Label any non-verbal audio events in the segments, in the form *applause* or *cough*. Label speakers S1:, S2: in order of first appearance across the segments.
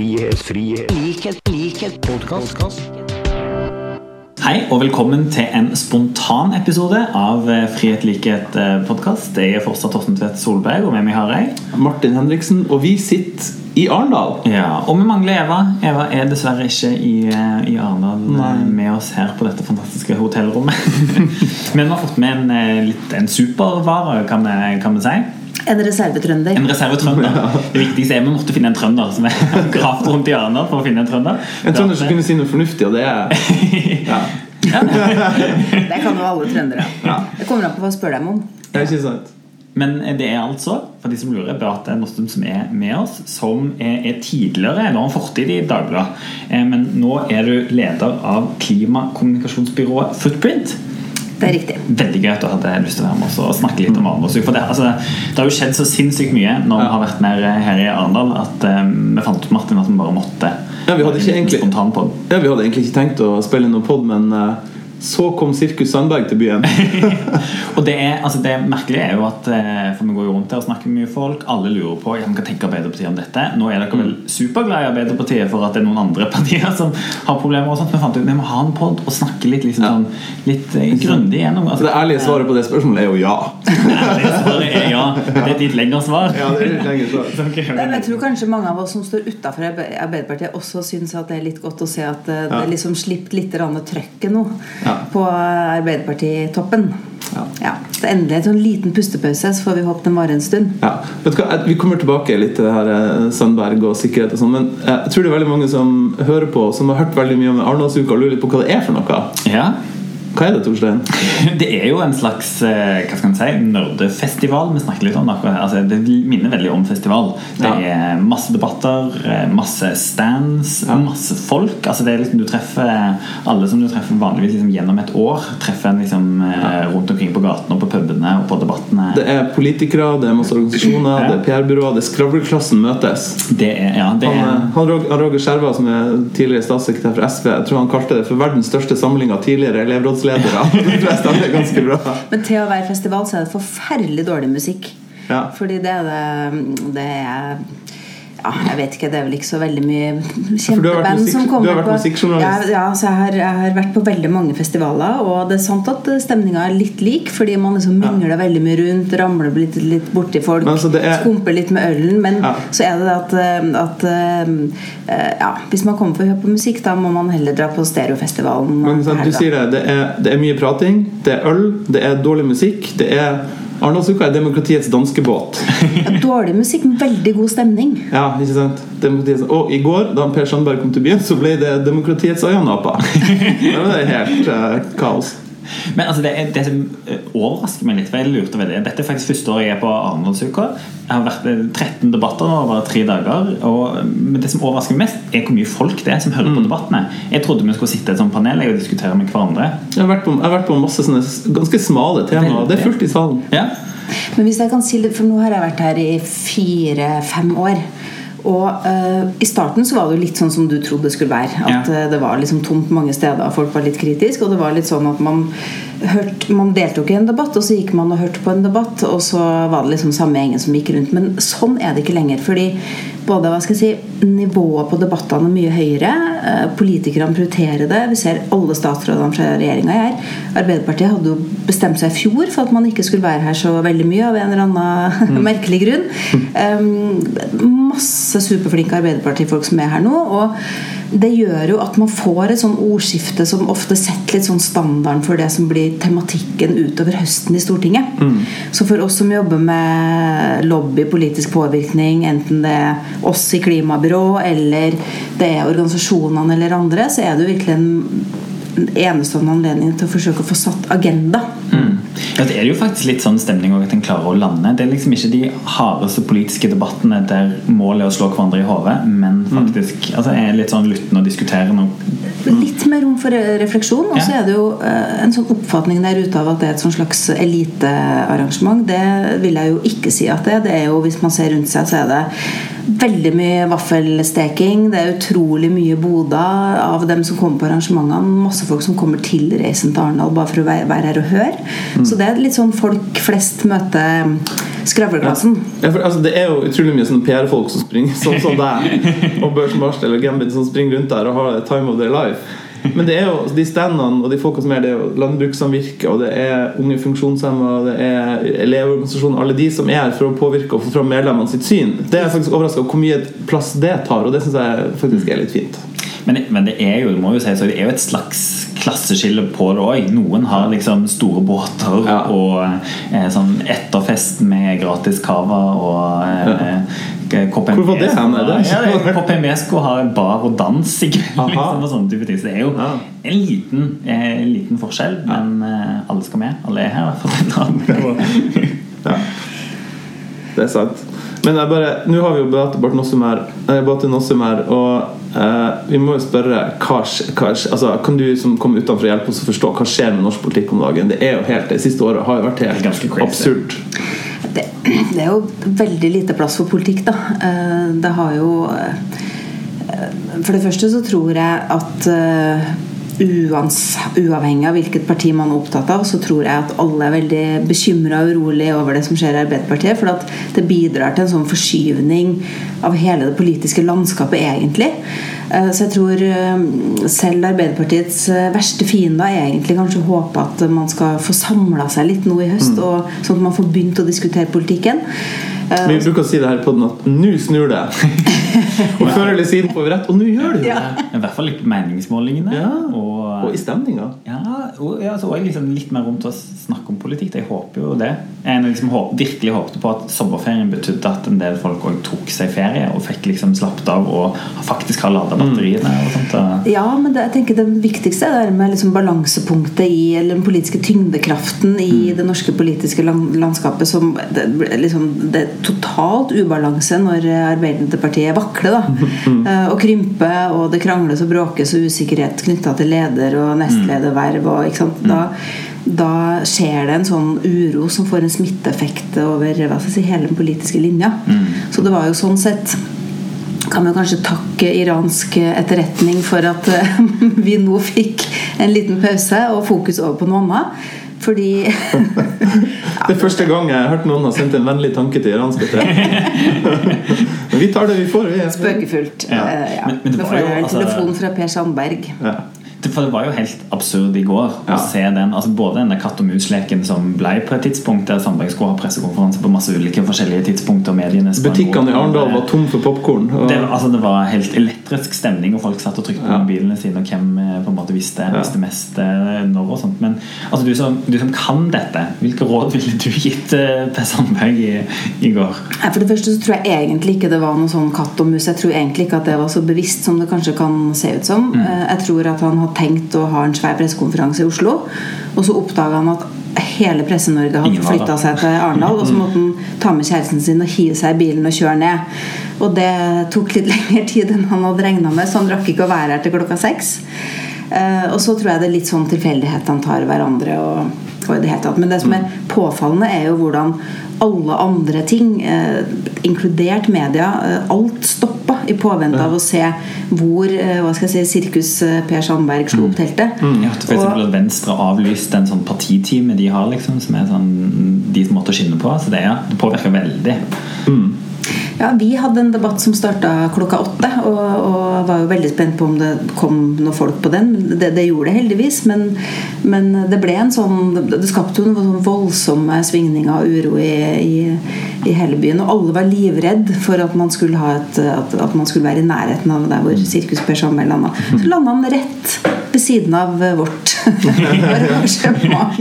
S1: frihet, frihet, likhet, likhet, podkast.
S2: Hei og velkommen til en spontan episode av eh, Frihet, likhet podkast. Jeg er fortsatt Torsten Tvedt Solberg, og med meg har jeg
S3: Martin Henriksen, og vi sitter i Arendal.
S2: Ja, Og vi mangler Eva. Eva er dessverre ikke i, eh, i Arendal eh, med oss her på dette fantastiske hotellrommet. *laughs* Men vi har fått med en, eh, litt, en supervare, kan vi, kan vi si.
S4: En reservetrønder.
S2: En reservetrønder. Det viktigste er at vi måtte finne en trønder. som er *laughs* gravd rundt i Arendal for å finne en trønder.
S3: En trønder som kunne si noe fornuftig, og det er *laughs* ja.
S4: Det kan jo alle trøndere.
S3: Ja.
S4: Det kommer an på hva jeg spør dem om.
S3: Det er ikke sant.
S2: Men det er altså, for de som lurer, Beate Nostum som er med oss, som er, er tidligere Nå har han fortid i Dagbladet, eh, men nå er du leder av klimakommunikasjonsbyrået Footprint.
S4: Det er riktig.
S2: Veldig gøy at du hadde lyst til å være med oss og snakke litt om Arendalsuka. For det, altså, det har jo skjedd så sinnssykt mye når vi har vært mer her i Arendal, at um, vi fant ut Martin, at vi bare måtte
S3: Ja, vi hadde ikke egentlig- Ja, vi hadde egentlig ikke tenkt å spille noen pod, men eh, så kom Sirkus Sandberg til byen. *laughs*
S2: Og det, er, altså det merkelige er jo at eh, For vi går jo rundt her og snakker med mye folk. Alle lurer på ja, hva tenker Arbeiderpartiet om dette. Nå er dere vel superglade i Arbeiderpartiet for at det er noen andre partier *laughs* som har problemer. og sånt Vi fant ut vi må ha en pod og snakke litt, liksom,
S3: Ja.
S2: sånn, litt eh, grundig gjennom.
S3: Altså, det ærlige svaret på det spørsmålet er jo ja. *laughs*
S2: Det ærlige svaret er ja. Det er ditt lengre svar.
S3: Ja, det er litt lengre svar.
S4: Men Jeg tror kanskje mange av oss som står utafor Arbeiderpartiet, også syns at det er litt godt å se at eh, det
S3: Ja.
S4: liksom slipper litt trøkket nå
S3: Ja.
S4: På Arbeiderpartitoppen.
S3: Ja.
S4: Ja. Så endelig en sånn liten pustepause, så får vi håpe den varer en stund.
S3: Ja, vet du hva? Vi kommer tilbake litt til det her eh, Sandberg og sikkerhet og sånn, men eh, jeg tror det er veldig mange som hører på, som har hørt veldig mye om Arendalsuka og lurer litt på hva det er for noe.
S2: Ja.
S3: Hva er det, Torstein? *laughs*
S2: Det er jo en slags eh, hva skal man si, nerdefestival vi snakker litt om. det akkurat her. Altså, det minner veldig om festival. Det
S3: Ja.
S2: er masse debatter, eh, masse stands,
S3: Ja.
S2: masse folk. Altså, det er liksom, du treffer alle som du treffer vanligvis liksom, gjennom et år. Treffer en liksom, ja. rundt omkring på gatene og på pubene og på debattene.
S3: Det er politikere, det er masse organisasjoner, det er PR-byråer, det er skravleklassen møtes.
S2: Det er, ja, det
S3: Han,
S2: er,
S3: eh, han han Roger Skjerva, som er tidligere statssekretær for SV, jeg tror han kalte det for verdens største samling av tidligere elevrådsledere. Det tror jeg er ganske bra.
S4: Men til å være festival så er det forferdelig dårlig musikk.
S3: Ja.
S4: Fordi det er det Det er ja, jeg vet ikke, Det er vel ikke så veldig mye kjempeband som kommer på.
S3: du har vært musikkjournalist.
S4: Ja, ja så jeg har, jeg har vært på veldig mange festivaler, og det er sant at stemninga er litt lik, fordi man liksom mingler veldig mye rundt, ramler litt, litt borti folk,
S3: Men altså, er-
S4: skumper litt med ølen. Men
S3: Ja.
S4: så er det det at, eh, at eh, ja, hvis man kommer for å høre på musikk, da må man heller dra på Stereofestivalen.
S3: Men sant, du sier det, det er, det er mye prating, det er øl, det er dårlig musikk. Det er Arendalsuka er demokratiets danskebåt.
S4: Ja, Dårlig musikk, men veldig god stemning.
S3: Ja, ikke sant? Og i går, da Per Sandberg kom til byen, så ble det demokratiets øyenapa. *laughs* det var helt uh, kaos.
S2: Men altså, det, er, det som eh, overrasker meg litt, for jeg lurte veldig Dette er faktisk første året jeg er på Arendalsuka. Jeg har vært i 13 debatter nå over tre dager. Og, men det som overrasker meg mest, er hvor mye folk det er som hører på debattene. Jeg trodde vi skulle sitte i et sånt panel og diskutere med hverandre.
S3: Jeg har vært på, jeg har vært på masse sånne ganske smale temaer. Det er fullt i salen.
S2: Ja,
S4: Men hvis jeg kan si det, for nå har jeg vært her i fire-fem år. Og uh, I starten så var det jo litt sånn som du trodde det skulle være. At
S2: Ja.
S4: uh, det var liksom tomt mange steder, folk var litt kritiske. Og det var litt sånn at man, hørt, man deltok i en debatt, og så gikk man og hørte på en debatt, og så var det liksom samme gjengen som gikk rundt. Men sånn er det ikke lenger. Fordi både hva skal jeg si, nivået på debattene er mye høyere. eh, Politikerne prioriterer det. Vi ser alle statsrådene fra regjeringa her. Arbeiderpartiet hadde jo bestemt seg i fjor for at man ikke skulle være her så veldig mye av en eller annen *laughs* merkelig grunn. *laughs* Um, masse superflinke Arbeiderpartifolk som er her nå. Og det gjør jo at man får et sånn ordskifte som ofte setter litt sånn standarden for det som blir tematikken utover høsten i Stortinget. Så for oss som jobber med lobby, politisk påvirkning, enten det er oss i klimabyrå eller det er organisasjonene eller andre, så er det jo virkelig en enestående anledning til å forsøke å få satt agenda.
S2: Ja, det er jo faktisk litt sånn stemning at en klarer å lande. Det er liksom ikke de hardeste politiske debattene der målet er å slå hverandre i hodet, men faktisk altså, er litt sånn lyttende og diskutere noe.
S4: Litt mer rom for refleksjon. Og så
S2: Ja.
S4: er det jo eh, en sånn oppfatning der ute av at det er et sånn slags elitearrangement. Det vil jeg jo ikke si at det er. Det er jo, Hvis man ser rundt seg, så er det veldig mye vaffelsteking. Det er utrolig mye boder av dem som kommer på arrangementene. Masse folk som kommer til reisen til Arendal bare for å være her og høre. Så det er litt sånn folk flest møter skravleklassen.
S3: Ja, for, altså, det er jo utrolig mye sånne PR-folk som springer, sånn som deg *laughs* og Børsmarst eller Gambit, som springer rundt der og har time of their life. Men det er jo de standene og de folka som er det er jo landbrukssamvirket, og det er unge funksjonshemma, det er elevorganisasjoner, alle de som er her for å påvirke og få fram medlemmene sitt syn. Det er jeg faktisk overraska over hvor mye plass det tar, og det syns jeg faktisk er litt fint.
S2: Men, men det er jo det må jo si, så det er jo et slags klasseskille på det òg. Noen har liksom store båter
S3: Ja.
S2: og eh, sånn etterfest med gratis cava og eh, Kopp
S3: Hvor var det hen?
S2: Ja, Kopp Mesko har bar og dans i kveld. Liksom, det er jo
S3: Ja.
S2: en liten, en liten forskjell, men eh, alle skal med. Alle er her, for.
S3: Ja. *laughs* Det er sant. Men jeg bare, nå har vi jo eh, Beate Nossum og eh, vi må jo spørre hva, hva, altså, Kan du som kommer utenfor hjelpe oss å forstå hva skjer med norsk politikk om dagen? Det er jo helt, Det siste året har jo vært helt absurd.
S4: Det, det er jo veldig lite plass for politikk, da. Eh, Det har jo eh, For det første så tror jeg at eh, uavhengig av hvilket parti man er opptatt av, så tror jeg at alle er veldig bekymra og urolig over det som skjer i Arbeiderpartiet. For at det bidrar til en sånn forskyvning av hele det politiske landskapet, egentlig. Eh, Så jeg tror eh, selv Arbeiderpartiets eh, verste fiende er egentlig kanskje håpe at man skal få samla seg litt nå i høst, og sånn at man får begynt å diskutere politikken.
S3: Vi bruker å si det her på den at nå snur det. *laughs* og før eller siden får vi rett, og nå gjør det jo
S4: Ja.
S3: det.
S2: I hvert fall litt meningsmålingene.
S3: Ja.
S2: Og,
S3: Og i stemninga.
S2: Ja, og, ja, så jeg liksom litt mer rom til å snakke om politikk. Jeg håper jo det. Jeg liksom håp, virkelig håpte på at sommerferien betydde at en del folk òg tok seg ferie og fikk liksom slappet av og faktisk har lada batteriene. og sånt.
S4: Ja, men det, jeg tenker det viktigste er det med liksom balansepunktet i eller den politiske tyngdekraften i det norske politiske landskapet. Som det, liksom, det er totalt ubalanse når Arbeiderpartiet vakler. da *laughs* mm. Og krymper, og det krangles og bråkes og usikkerhet knytta til leder og nestlederverv. Og, ikke sant? Da, da skjer det en sånn uro som får en smitteeffekt over hva skal si, hele den politiske linja. Så det var jo sånn sett kan vi kanskje takke iransk etterretning for at eh, *laughs* vi nå fikk en liten pause og fokus over på noe annet. Fordi *laughs*
S3: Det er første gang jeg har hørt noen har sendt en vennlig tanke til iranske *laughs* Men vi tar det vi får. Vi.
S4: Spøkefullt.
S2: Ja.
S4: eh, ja.
S2: Men- men det var jo,
S4: en
S2: altså-
S4: telefon fra Per Sandberg.
S2: For det var jo helt absurd i går
S3: Ja.
S2: å se den. altså Både denne katt og mus-leken som ble på et tidspunkt der Sandberg skulle ha pressekonferanse på masse ulike forskjellige tidspunkter. Mediene
S3: Butikkene i Arendal var tom for popkorn.
S2: det, altså, det var helt elektrisk stemning, og folk satt og trykte på
S3: Ja.
S2: mobilene sine, og hvem eh, på en måte visste,
S3: Ja.
S2: visste mest eh, når og sånt. Men altså, du, som, du som kan dette, hvilke råd ville du gitt eh, Per Sandberg i, i går?
S4: For det første så tror jeg egentlig ikke det var noe sånn katt og mus. Jeg tror egentlig ikke at det var så bevisst som det kanskje kan se ut som.
S2: Mm.
S4: Jeg tror at han har tenkt å ha en svær pressekonferanse i Oslo, og så oppdaga han at hele Presse-Norge hadde flytta seg til Arendal, og så måtte han ta med kjæresten sin og hive seg i bilen og kjøre ned. Og det tok litt lengre tid enn han hadde regna med, så han rakk ikke å være her til klokka seks. Eh, og så tror jeg det er litt sånn tilfeldighet han tar hverandre og, og i det hele tatt. Men det som er påfallende, er jo hvordan alle andre ting, eh, inkludert media, eh, alt stoppa i påvente av å se hvor eh, hva skal jeg si, sirkus eh, Per Sandberg slo opp teltet.
S2: Ja, for eksempel at Venstre avlyste en sånn partitime de har, liksom, som er sånn de som måtte skinne på. Så det, ja, det påvirker veldig.
S4: Ja, Vi hadde en debatt som starta klokka åtte, og, og var jo veldig spent på om det kom noen folk på den. Det, det gjorde det heldigvis, men, men det ble en sånn Det skapte jo noen sånn voldsomme svingninger og uro i, i, i hele byen. Og alle var livredd for at man skulle, ha et, at, at man skulle være i nærheten av der hvor Sirkus Per Sandberg landa. Så landa han rett ved siden av vårt *laughs* arrangement.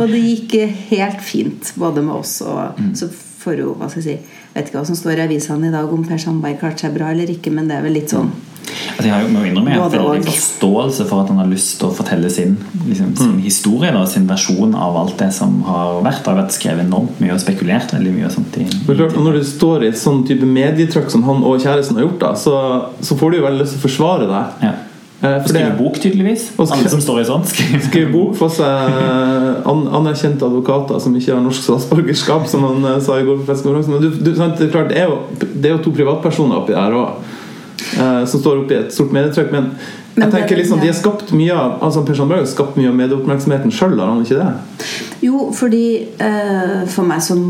S4: Og det gikk helt fint, både med oss og så for jo, hva skal jeg si vet ikke hva som står i avisene i dag om Per Sandberg klarte seg bra eller ikke, men det er vel litt sånn
S2: Altså, jeg har jo må innrømme jeg har veldig forståelse for at han har lyst til å fortelle sin, liksom, sin historie da, sin versjon av alt det som har vært. Det har vært skrevet enormt mye og spekulert veldig mye. sånt i,
S3: Det klart, og Når du står i et sånn type medietrykk som han og kjæresten har gjort, da, så, så får du jo veldig lyst til å forsvare deg.
S2: ja.
S3: Eh, for
S2: skrive bok, tydeligvis. Alle som står i sånt.
S3: skrive bok, for seg an anerkjente advokater som ikke har norsk statsborgerskap, som han eh, sa i går på pressekonferansen. Men du, du, sant, det, er klart, det, er jo, det er jo to privatpersoner oppi der òg, som står oppi et stort medietrykk. Men,
S4: Men
S3: jeg tenker
S4: det-
S3: liksom, de har skapt mye av altså Per Sandberg har skapt mye av medieoppmerksomheten sjøl, har han ikke det?
S4: Jo, fordi eh, for meg som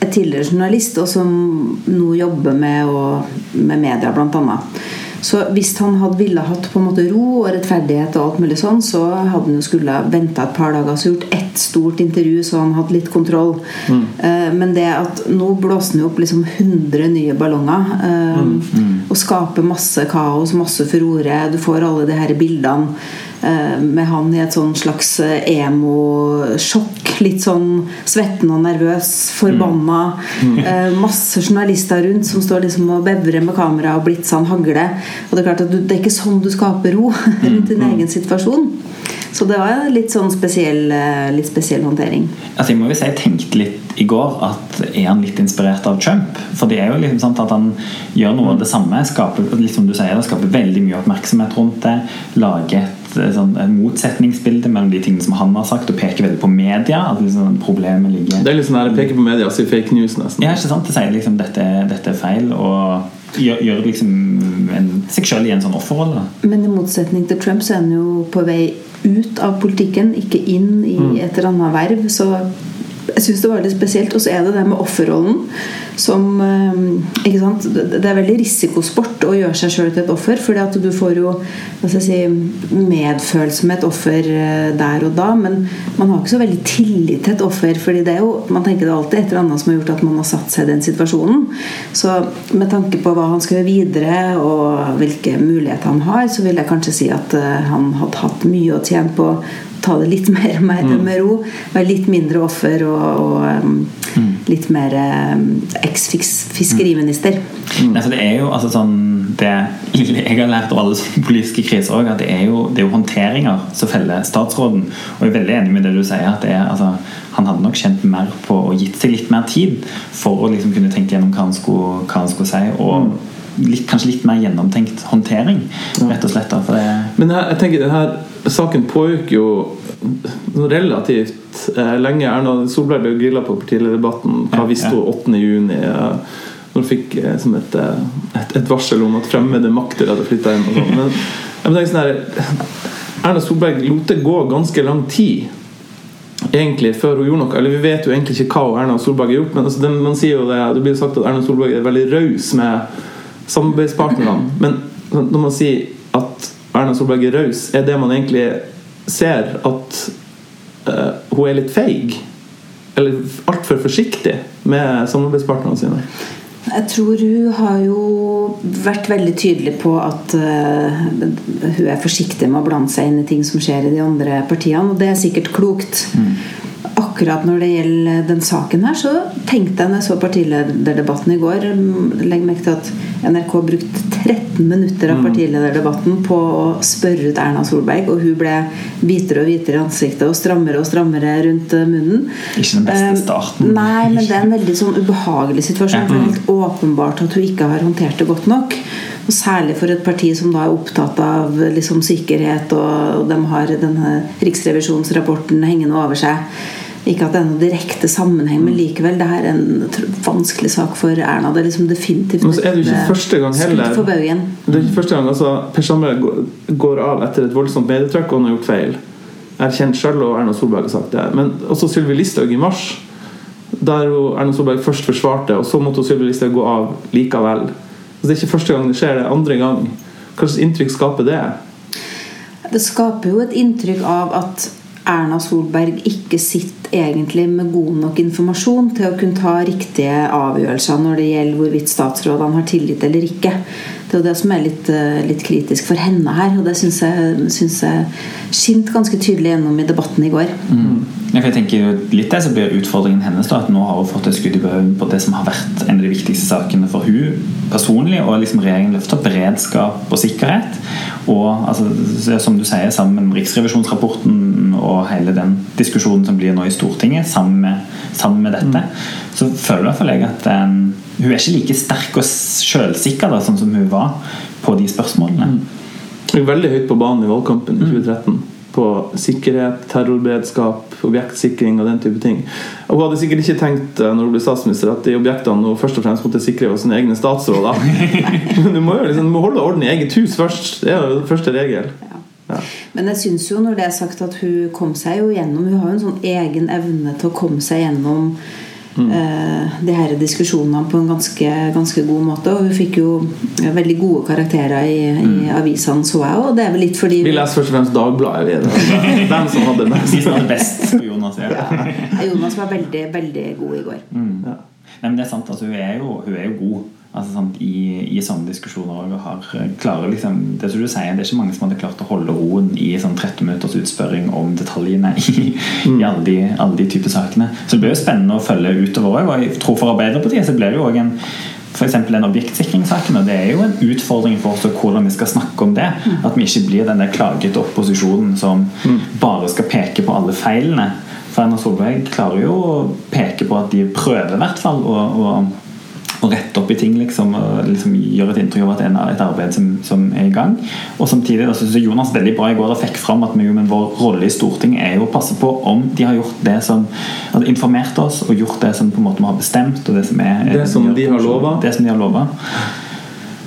S4: er tidligere journalist, og som nå jobber med, og, med media, blant annet. Så hvis han hadde ville hatt på en måte ro og rettferdighet, og alt mulig sånn, så hadde han jo skulle venta et par dager og gjort ett stort intervju, så han hadde litt kontroll. Mm. Uh, men det at nå blåser han opp liksom 100 nye ballonger uh, mm. Mm. og skaper masse kaos, masse furore. Du får alle de her bildene. Eh, med han i et sånn slags emosjokk. Litt sånn svetten og nervøs, forbanna. Mm. Mm. Masse journalister rundt som står liksom og bevrer med kamera og blitzene hagler. Og det er klart at du, det er ikke sånn du skaper ro *laughs* rundt din mm. egen situasjon. Så det var litt sånn spesiell, litt spesiell håndtering.
S2: Altså jeg må jo si jeg tenkte litt i går at er han litt inspirert av Trump? For det er jo liksom sant at han gjør noe av det samme. Skaper, liksom du sier, det skaper veldig mye oppmerksomhet rundt det. Lager et, sånn, et motsetningsbilde mellom de tingene som han har sagt, og peker veldig på media. at liksom problemet ligger
S3: Det er litt sånn det peker på media og sier fake news, nesten.
S2: Ja, ikke sant? Det sier liksom dette, dette er feil. og gjør, gjør liksom en, seg selv i en sånn offerrolle.
S4: Men i motsetning til Trump så er han jo på vei ut av politikken, ikke inn i mm. et eller annet verv. Så jeg syns det var litt spesielt. Og så er det det med offerrollen som eh, ikke sant? Det er veldig risikosport å gjøre seg sjøl til et offer. at du får jo si, medfølelse med et offer eh, der og da. Men man har ikke så veldig tillit til et offer. fordi det er jo, man tenker det alltid et eller annet som har gjort at man har satt seg i den situasjonen. Så med tanke på hva han skal gjøre videre, og hvilke muligheter han har, så vil jeg kanskje si at eh, han hadde hatt mye å tjene på ta det litt *laughs* mer med, mm. med ro. Være litt mindre offer og, og um, mm. litt mer um, eks-fiskeriminister.
S2: Mm. Altså, det er jo altså, sånn det *laughs* jeg har lært av alle politiske kriser også, at det er, jo, det er jo håndteringer som feller statsråden. Og jeg er veldig enig med det du sier. at er, altså, Han hadde nok kjent mer på og gitt seg litt mer tid for å liksom kunne tenke gjennom hva han skulle, hva han skulle si. og mm. Litt, kanskje litt mer gjennomtenkt håndtering, rett og slett. Det
S3: Men jeg, jeg tenker, denne saken pågikk jo relativt eh, lenge. Erna Solberg ble grilla på partilederdebatten. Hva visste hun 8.6? Eh, når hun fikk eh, et, eh, et, et, varsel om at fremmede makter hadde flytta inn. Og sånn. Men jeg sånn her, Erna Solberg lot det gå ganske lang tid egentlig før hun gjorde noe. Eller Vi vet jo egentlig ikke hva Erna Solberg har gjort, men altså, det, man sier jo det, det blir sagt at Erna Solberg er veldig raus med samarbeidspartnerne. Men når man sier at Erna Solberg er raus, er det man egentlig ser at uh, hun er litt feig. Eller altfor forsiktig med samarbeidspartnerne sine.
S4: Jeg tror hun har jo vært veldig tydelig på at uh, hun er forsiktig med å blande seg inn i ting som skjer i de andre partiene, og det er sikkert klokt. Mm akkurat når det gjelder den saken her, så tenkte jeg når jeg så partilederdebatten i går Legg merke til at NRK brukte 13 minutter av mm. partilederdebatten på å spørre ut Erna Solberg, og hun ble hvitere og hvitere i ansiktet og strammere og strammere rundt munnen.
S2: Ikke den beste eh, starten.
S4: Nei, men det er en veldig sånn ubehagelig situasjon. For det er helt åpenbart at hun ikke har håndtert det godt nok. Og Særlig for et parti som da er opptatt av liksom, sikkerhet, og de har denne riksrevisjonsrapporten hengende over seg. Ikke at det er noen direkte sammenheng, men likevel, det er en vanskelig sak for Erna. Det er liksom definitivt
S3: Men så er det jo ikke første gang heller. Det er ikke første gang altså, Per Sandberg går av etter et voldsomt medietrykk, og han har gjort feil. Erkjent sjøl, og Erna Solberg har sagt det. Men også Sylvi Listhaug i mars, der Erna Solberg først forsvarte, og så måtte Sylvi Listhaug gå av likevel. Så det er ikke første gang det skjer, det er andre gang. Hva slags inntrykk skaper det?
S4: Det skaper jo et inntrykk av at Erna Solberg ikke sitter egentlig med god nok informasjon til å kunne ta riktige avgjørelser når det gjelder hvorvidt statsrådene har tillit eller ikke. Det er jo det som er litt, eh, litt kritisk for henne her, og det syns jeg, synes jeg skinte ganske tydelig gjennom i debatten i går.
S2: Mm. Jeg tenker litt det så blir Utfordringen hennes da, at nå har hun fått et skudd i bøen på det som har vært en av de viktigste sakene for hun personlig, og liksom regjeringen løfter beredskap og sikkerhet. Og altså, som du sier, sammen med Riksrevisjonsrapporten og hele den diskusjonen som blir nå i Stortinget, sammen med, sammen med dette, mm. så føler i hvert fall jeg at um, hun er ikke like sterk og sjølsikker sånn som hun var på de spørsmålene. Mm.
S3: Hun er veldig høyt på banen i valgkampen i 2013. Mm på sikkerhet, terrorberedskap, objektsikring og den type ting. Og Hun hadde sikkert ikke tenkt eh, når hun ble statsminister at de objektene hun først og fremst måtte sikre var sine egne statsråder. *laughs* Men du må jo liksom, du må holde orden i eget hus først. Det er jo første regel.
S4: Ja. Men jeg syns jo når det er sagt at hun kom seg jo gjennom Hun har jo en sånn egen evne til å komme seg gjennom eh, de her diskusjonene på en ganske, ganske god måte. Og hun fikk jo veldig gode karakterer i, i avisene, så jeg. Og det er vel litt fordi
S3: Vi leser først og fremst Dagbladet. Vi. Det dem som hadde
S2: De
S3: mest.
S2: som hadde best på Jonas. Ja.
S4: ja, Jonas var veldig, veldig god i går.
S3: Ja.
S2: Nei, men det er sant, altså, hun, er jo, hun er jo god altså, sånn, i, i sånne diskusjoner. òg har, klarer liksom, det som du sier, det er ikke mange som hadde klart å holde roen i sånn 13 minutters utspørring om detaljene i, i alle, de, alle de typer sakene. Så det blir jo spennende å følge utover òg. Og jeg tror for Arbeiderpartiet så blir det jo òg en f.eks. den objektsikringssaken. Og det er jo en utfordring for oss hvordan vi skal snakke om det. At vi ikke blir den der klagete opposisjonen som bare skal peke på alle feilene. For Erna Solberg klarer jo å peke på at de prøver i hvert fall å, å, å rette opp i ting. Liksom, og liksom gjøre et inntrykk av at det er et arbeid som, som er i gang. Og samtidig da, synes jeg Jonas veldig bra i går og fikk fram at vi, men vår rolle i Stortinget er jo å passe på om de har gjort det som altså informert oss og gjort det som på en måte vi har bestemt. Og det som, er,
S3: Det som de har lovet.
S2: Det som de har lova.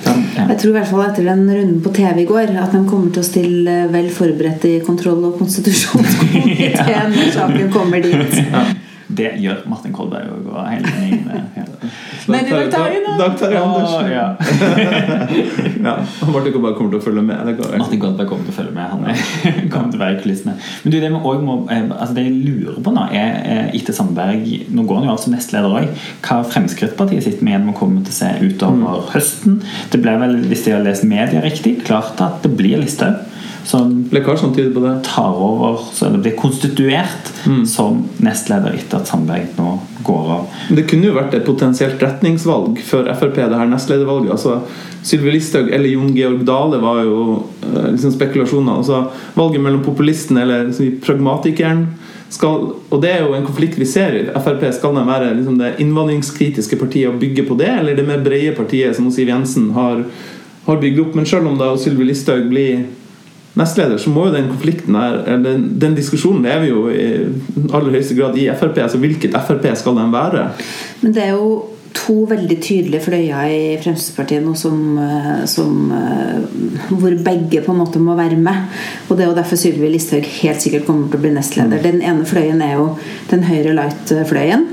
S2: Ja.
S4: Jeg tror i hvert fall etter den runden på TV i går at de kommer til å stille vel forberedt i kontroll- og konstitusjonskomiteen når saken kommer dit. *laughs*
S2: Det gjør Martin Kolberg og går hele gjengen. *laughs* Ja.
S3: Nei, det er Dag Terje Andersen.
S2: Ja. *laughs*
S3: Ja, Martin Kolberg kommer til å følge med. Det går.
S2: Martin Kolberg kommer til å følge med. Han er, *laughs* kommer til å være i kulissene. Men du, det, vi også må, eh, altså det jeg lurer på nå, er eh, etter Sandberg Nå går han jo av som nestleder òg. Hva Fremskrittspartiet sitter med igjen må komme til å se utover høsten. Det ble vel, hvis jeg har lest media riktig, klart at det blir Listhaug som
S3: Lekkasjene tyder på det.
S2: tar over, så det blir konstituert som nestleder etter at Sandberg nå går av.
S3: Det kunne jo vært et potensielt retningsvalg for Frp, det her nestledervalget. Altså, Sylvi Listhaug eller Jon Georg Dale var jo eh, liksom spekulasjoner. Altså, valget mellom populisten eller liksom, pragmatikeren skal, Og det er jo en konflikt vi ser i Frp. Skal de være liksom, det innvandringskritiske partiet og bygge på det, eller det mer brede partiet som Siv Jensen har, har bygd opp? Men selv om da Sylvi Listhaug blir nestleder, så må jo den konflikten her den, den diskusjonen lever jo i aller høyeste grad i Frp. Altså hvilket Frp skal de være?
S4: Men det er jo to veldig tydelige fløyer i Fremskrittspartiet nå som, eh, som eh, hvor begge på en måte må være med. Og det er jo derfor Sylvi Listhaug helt sikkert kommer til å bli nestleder. Den ene fløyen er jo den høyre light-fløyen,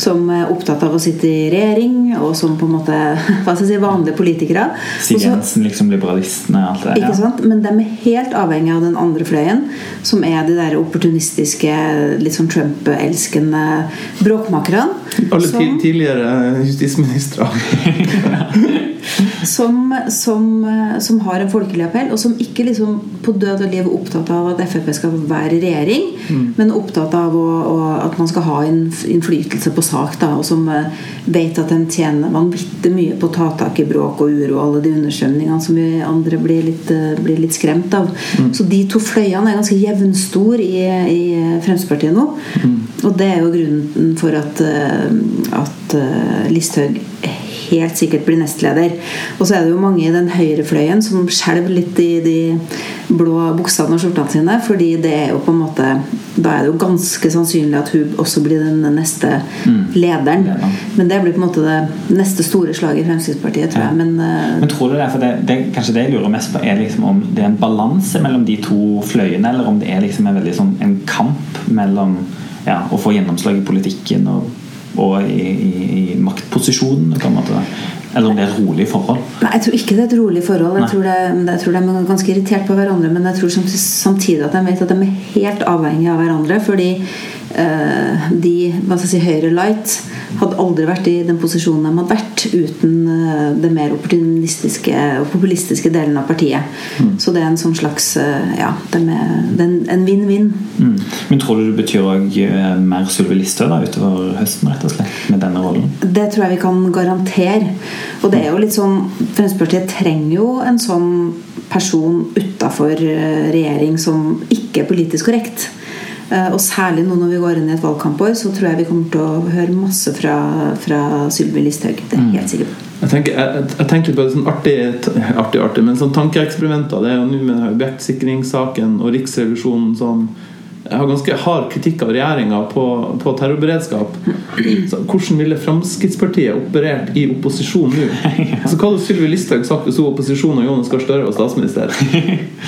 S4: som er opptatt av å sitte i regjering, og som på en måte hva skal jeg si, vanlige politikere.
S2: Siv
S4: Og
S2: Jensen, liksom liberalistene alt det der.
S4: ikke sant? Men de er helt avhengig av den andre fløyen, som er de der opportunistiske, litt sånn Trump-elskende bråkmakerne.
S3: Alle
S4: som-
S3: justiça ministral. *laughs*
S4: som, som, eh, som har en folkelig appell, og som ikke liksom på død og liv er opptatt av at Frp skal være i regjering, men opptatt av å, å, at man skal ha innflytelse på sak, da, og som eh, vet at en tjener vanvittig mye på å ta tak i bråk og uro og alle de understrømningene som vi andre blir litt, eh, blir litt skremt av. Så de to fløyene er ganske jevnstore i, i Fremskrittspartiet nå. Og det er jo grunnen for at, at Listhaug helt sikkert blir nestleder. Og så er det jo mange i den høyrefløyen som skjelver litt i de blå buksene og skjortene sine, fordi det er jo på en måte Da er det jo ganske sannsynlig at hun også blir den neste lederen.
S2: Ja,
S4: Men det blir på en måte det neste store slaget i Fremskrittspartiet, tror jeg. Men, uh,
S2: Men tror du det, for det, det kanskje det jeg lurer mest på er liksom om det er en balanse mellom de to fløyene, eller om det er liksom en veldig sånn en kamp mellom ja, å få gjennomslag i politikken og, og i, i, i maktposisjonene, på en måte. Eller om det er et rolig forhold.
S4: Nei, Jeg tror ikke det er et rolig forhold. Jeg tror, det, jeg tror de er ganske irritert på hverandre, men jeg tror samtidig, at de vet at de er helt avhengige av hverandre. Fordi de hva skal jeg si, høyre light hadde aldri vært i den posisjonen de hadde vært uten eh, det mer opportunistiske og populistiske delen av partiet. Så det er en sånn slags eh, Ja, de det er en- vinn-vinn.
S2: Mm. Men tror du det betyr eh, mer Sylvi Listhaug utover høsten, rett og slett, med denne rollen?
S4: Det tror jeg vi kan garantere. Og det er jo litt sånn Fremskrittspartiet trenger jo en sånn person utafor regjering som ikke er politisk korrekt. Eh, Og særlig nå når vi går inn i et valgkampår, så tror jeg vi kommer til å høre masse fra, fra Sylvi Listhaug. Det er jeg helt sikker på.
S3: Jeg tenker, jeg, jeg tenker på det sånn artig, artig, artig men sånn tankeeksperimenter. Det er jo nå med objektsikringssaken og Riksrevisjonen som har ganske hard kritikk av regjeringa på, på terrorberedskap. Så hvordan ville Fremskrittspartiet operert i opposisjon nå? *laughs* Altså, hva hadde Sylvi Listhaug sagt hvis hun opposisjon og Jonas Gahr Støre var statsminister? *laughs*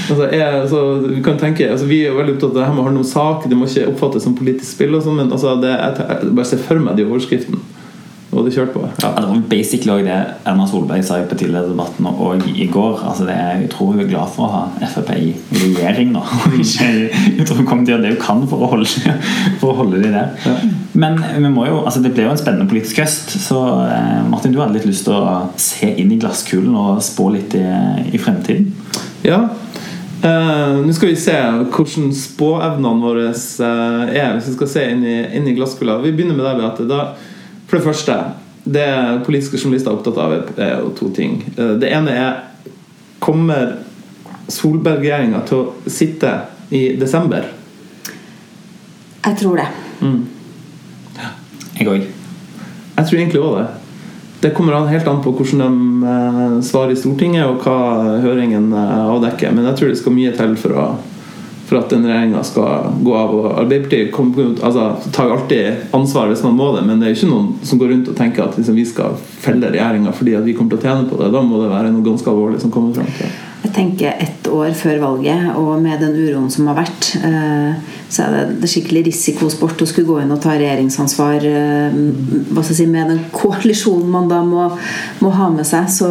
S3: Altså, jeg, altså, vi kan tenke, altså, vi er veldig opptatt av det her med å ha noen sak, det må ikke oppfattes som politisk spill, og sånn, men altså, det, jeg, jeg bare ser for meg de overskriftene. Og kjørt på. Ja.
S2: Ja, det var basically det Erna Solberg sa på partilederdebatten og i går. Altså det er, jeg tror hun er glad for å ha Frp i regjering nå. *laughs* ikke- Jeg tror hun kommer til å gjøre det hun kan for å holde, for å holde de der. Men vi må jo, altså det ble jo en spennende politisk høst. Så eh, Martin, du hadde litt lyst til å se inn i glasskulen og spå litt i, i fremtiden?
S3: Ja. Uh, Nå skal vi se hvordan spåevnene våre uh, er. Hvis vi skal se inn i, inn i glasskula. Vi begynner med deg, Beate. Da, for det første Det politiske journalister er opptatt av, er jo to ting. Eh, det ene er Kommer Solberg-regjeringa til å sitte i desember?
S4: Jeg tror det.
S2: Jeg òg.
S3: Jeg tror egentlig også det. Det kommer helt an på hvordan de eh, svarer i Stortinget, og hva høringen eh, avdekker. Men jeg tror det skal mye til for, å, for at den regjeringa skal gå av. Og Arbeiderpartiet kommer, altså, tar alltid ansvar hvis man må det, men det er ikke noen som går rundt og tenker at liksom, vi skal felle regjeringa fordi vi kommer til å tjene på det. Da må det være noe ganske alvorlig som kommer fram. til.
S4: Jeg tenker ett år før valget, og med den uroen som har vært, eh, så er det, det skikkelig risikosport å skulle gå inn og ta regjeringsansvar eh, hva skal jeg si, med den koalisjonen man da må, må ha med seg. Så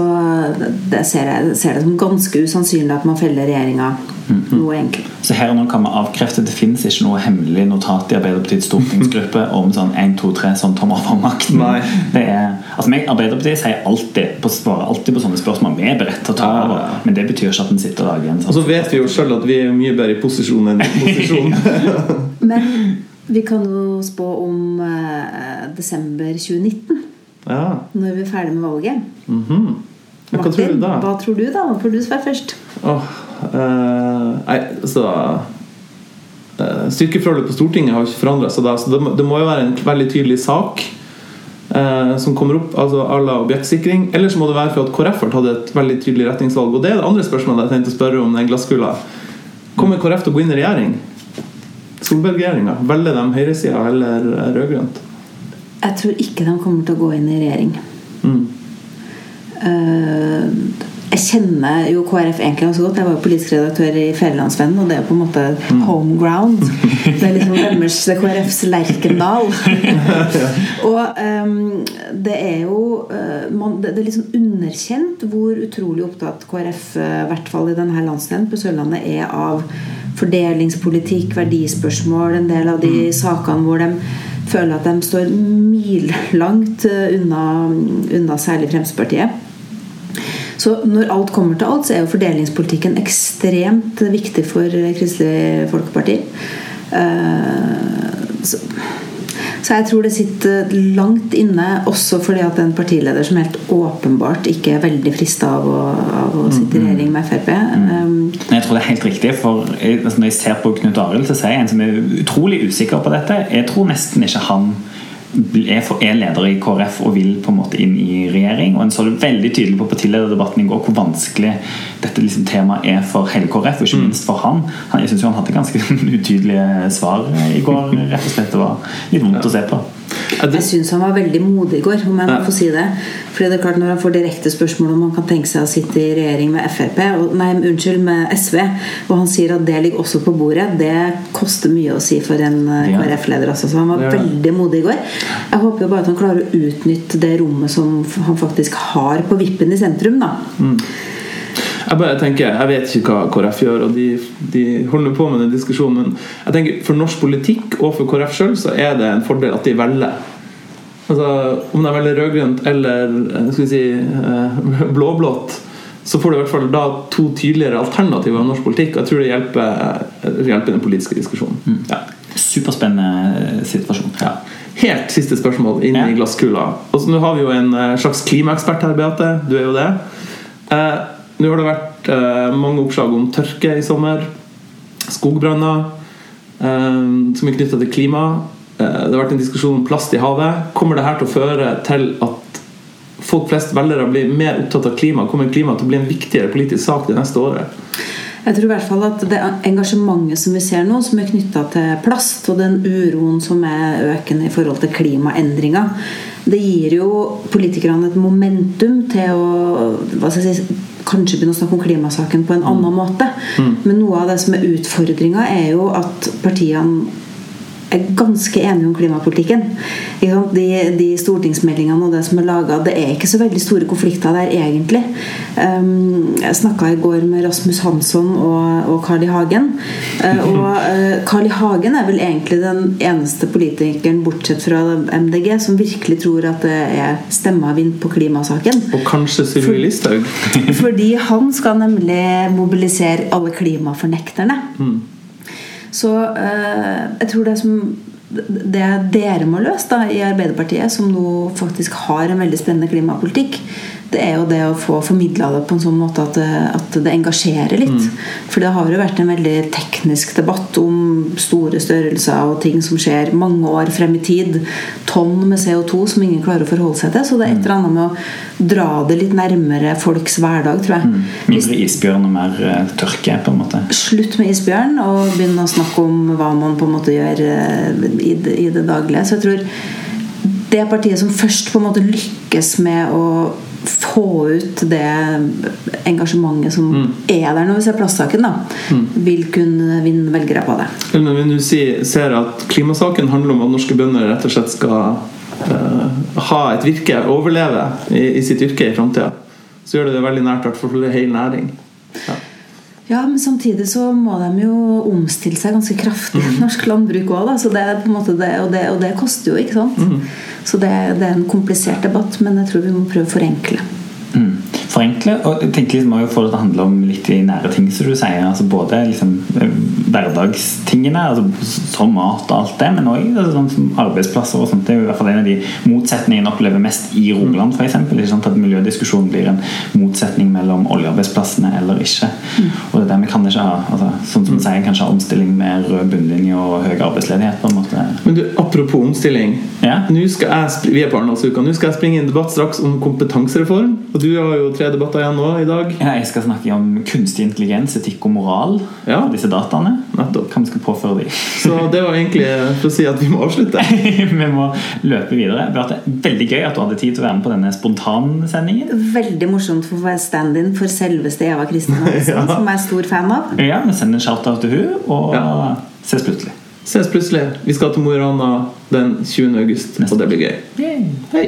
S4: det ser jeg ser det som ganske usannsynlig at man feller regjeringa noe enkelt.
S2: Så her og nå kan vi avkrefte det finnes ikke noe hemmelig notat i Arbeiderpartiets stortingsgruppe *laughs* om sånn 1, 2, 3, sånn tommer for makten.
S3: Nei.
S2: Det er, altså meg, Arbeiderpartiet sier alltid på, svarer alltid på sånne spørsmål. Vi er beredt til å ta over, men det betyr ikke at en sitter og lager en
S3: Og
S2: sånn
S3: så vet vi jo sjøl at vi er mye bedre i posisjon enn i posisjon. *laughs* *laughs* *laughs*
S4: Men vi kan jo spå om eh, desember 2019,
S3: ja.
S4: når vi er ferdig med valget.
S3: Mm -hmm. Hva tror du da?
S4: hva tror du da? Hva får du svare først?
S3: Oh, eh, nei, så eh, Styrkeforholdet på Stortinget har jo ikke forandra seg da, så det må, det må jo være en veldig tydelig sak eh, som kommer opp, altså à la objektsikring. Eller så må det være for at KrF har tatt et veldig tydelig retningsvalg. Og det er det andre spørsmålet jeg tenkte å spørre om den glasskula. Kommer KrF til å gå inn i regjering? Solberg-regjeringa? Velger de høyresida eller rød-grønt?
S4: Jeg tror ikke de kommer til å gå inn i regjering.
S3: Mm.
S4: Eh, jeg kjenner jo KrF egentlig ganske godt. Jeg var jo politisk redaktør i Fædrelandsvennen, og det er på en måte home ground. Det er liksom deres, det er KrFs Lerkendal. *laughs* og um, det er jo eh, man, det, er liksom underkjent hvor utrolig opptatt KrF, eh, i hvert fall i denne landsdelen på Sørlandet, er av fordelingspolitikk, verdispørsmål, en del av de sakene hvor de føler at de står millangt eh, unna, unna særlig Fremskrittspartiet. Så når alt kommer til alt, så er jo fordelingspolitikken ekstremt viktig for Kristelig Folkeparti. Eh, Så, så jeg tror det sitter langt inne, også fordi at en partileder som helt åpenbart ikke er veldig frista av, av å sitte i regjering med Frp. Um,
S2: jeg tror det er helt riktig, for altså når jeg ser på Knut Arild, så ser jeg en som er utrolig usikker på dette. Jeg tror nesten ikke han er, for, er leder i KrF og vil på en måte inn i regjering. Og en så det veldig tydelig på partilederdebatten i går hvor vanskelig dette liksom temaet er for hele KrF, og ikke minst for han. han jeg syns han hadde ganske *laughs* utydelige svar i går. rett og slett Det var litt vondt å se på.
S4: Jeg syns han var veldig modig i går, om jeg må få si det. Fordi det er klart Når han får direkte spørsmål om han kan tenke seg å sitte i regjering med Frp og, Nei, unnskyld, med SV, og han sier at det ligger også på bordet, det koster mye å si for en eh. KrF-leder. Altså. Så han var veldig modig i går. Jeg håper jo bare at han klarer å utnytte det rommet som han faktisk har på vippen i sentrum. da
S3: Jeg bare tenker, jeg vet ikke hva KrF gjør, og de, de holder på med den diskusjonen. Men jeg tenker, for norsk politikk og for KrF sjøl så er det en fordel at de velger. Altså, Om de velger rød-grønt eller eh, skal vi si eh, *laughs* blå-blått, så får du i hvert fall da to tydeligere alternativer av norsk politikk. Og jeg tror det hjelper, eh, hjelper den politiske diskusjonen. Ja.
S2: Superspennende situasjon.
S3: Ja. Helt siste spørsmål inn
S2: Ja.
S3: i glasskula. Og så Nå har vi jo en slags klimaekspert her, Beate. Du er jo det. Eh, nå har det vært eh, mange oppslag om tørke i sommer. Skogbranner eh, som er knytta til klima. Eh, det har vært en diskusjon om plast i havet. Kommer det her til å føre til at folk flest velgere blir mer opptatt av klima? Kommer klima til å bli en viktigere politisk sak det neste året?
S4: Jeg tror i hvert fall at det engasjementet som vi ser nå, som er knytta til plast, og den uroen som er økende i forhold til klimaendringer, det gir jo politikerne et momentum til å si, kanskje begynne å snakke om klimasaken på en annen måte. Men noe av det som er utfordringa, er jo at partiene er ganske enige om klimapolitikken. De, de stortingsmeldingene og det som er laga, det er ikke så veldig store konflikter der, egentlig. Um, jeg snakka i går med Rasmus Hansson og, og Carl I. Hagen. Uh, og uh, Carl I. Hagen er vel egentlig den eneste politikeren, bortsett fra MDG, som virkelig tror at det er stemmeavvind på klimasaken.
S3: Og kanskje Sylvi Listhaug. *laughs*
S4: Fordi han skal nemlig mobilisere alle klimafornekterne. Så eh, jeg tror det som det dere må løse da, i Arbeiderpartiet, som nå faktisk har en veldig spennende klimapolitikk, det er jo det å få formidla det på en sånn måte at det, at det engasjerer litt. For det har jo vært en veldig teknisk debatt om store størrelser og ting som skjer mange år frem i tid. Tonn med CO2 som ingen klarer å forholde seg til. Så det er et eller annet med å dra det litt nærmere folks hverdag, tror jeg.
S2: Mindre isbjørn og mer eh, tørke, på en måte.
S4: Slutt med isbjørn og begynne å snakke om hva man på en måte gjør eh, i i det daglige. Så jeg tror det partiet som først på en måte lykkes med å få ut det engasjementet som er der når vi ser plastsaken, da, vil kunne vinne velgere på det.
S3: Men når vi nå ser at klimasaken handler om at norske bønder rett og slett skal uh, ha et virke, overleve i, i sitt yrke i framtida, så gjør det det veldig nært for hele næring. Ja.
S4: Ja, men samtidig så må de jo omstille seg ganske kraftig, norsk landbruk òg. Så det er på en måte det, og, det, og det koster jo, ikke sant. Så det, det er en komplisert debatt, men jeg tror vi må prøve å forenkle.
S2: Mm. Forenkle, og jeg tenker liksom må jo få det til å handle om litt de nære ting som du sier. altså Både liksom eh, hverdagstingene, altså, som mat og alt det, men òg sånn arbeidsplasser. og sånt. Det er jo i hvert fall en av de motsetningene jeg opplever mest i Rogaland, for eksempel. At miljødiskusjonen blir en motsetning mellom oljearbeidsplassene eller ikke. Og det er der vi kan ikke ha altså, sånn som du sier, kanskje omstilling med rød bunnlinje og høy arbeidsledighet. på en måte.
S3: Men du, apropos omstilling.
S2: Ja.
S3: Nå skal jeg, vi er på Arendalsuka. Nå skal jeg springe i en debatt straks om kompetansereform. Og du har jo tre debatter igjen nå i dag.
S2: Ja, jeg skal snakke om kunstig intelligens, etikk og moral.
S3: Ja.
S2: Disse dataene.
S3: Nettopp.
S2: Hva vi skal påføre dem?
S3: Så det var egentlig for å si at vi må avslutte. *laughs*
S2: vi må løpe videre. Beate, veldig gøy at du hadde tid til å være med på denne spontansendingen.
S4: Veldig morsomt for å være stand-in for selveste Eva Kristin Hansen, *laughs*
S3: Ja.
S4: som jeg er stor fan av.
S2: Ja, vi sender en shout-out til hun og
S3: Ja.
S2: ses plutselig.
S3: Ses plutselig. Vi skal til Mo i Rana den 20. august, og det blir gøy. Hei!